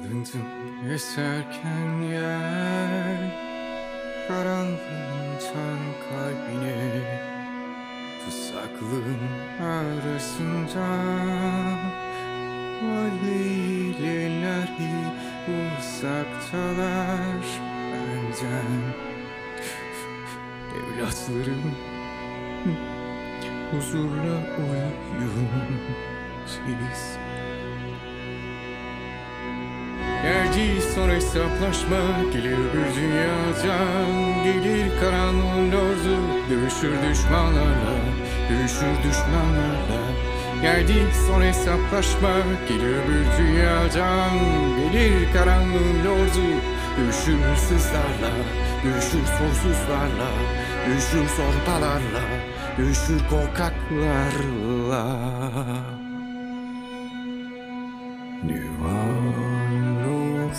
Alındım eserken yer Karanlığın tan kalbine Tuzaklığın arasında Valileleri uzaktalar. Benden Evlatlarım huzurla uyuyun siz Geldi son hesaplaşma Gelir bir dünyadan Gelir karanlığın ordu Dövüşür düşmanlarla Dövüşür düşmanlarla. Geldi son hesaplaşma Gelir bir dünyadan Gelir karanlığın ordu Dövüşür hırsızlarla Dövüşür soysuzlarla Dövüşür zorbalarla Dövüşür korkaklarla. Nu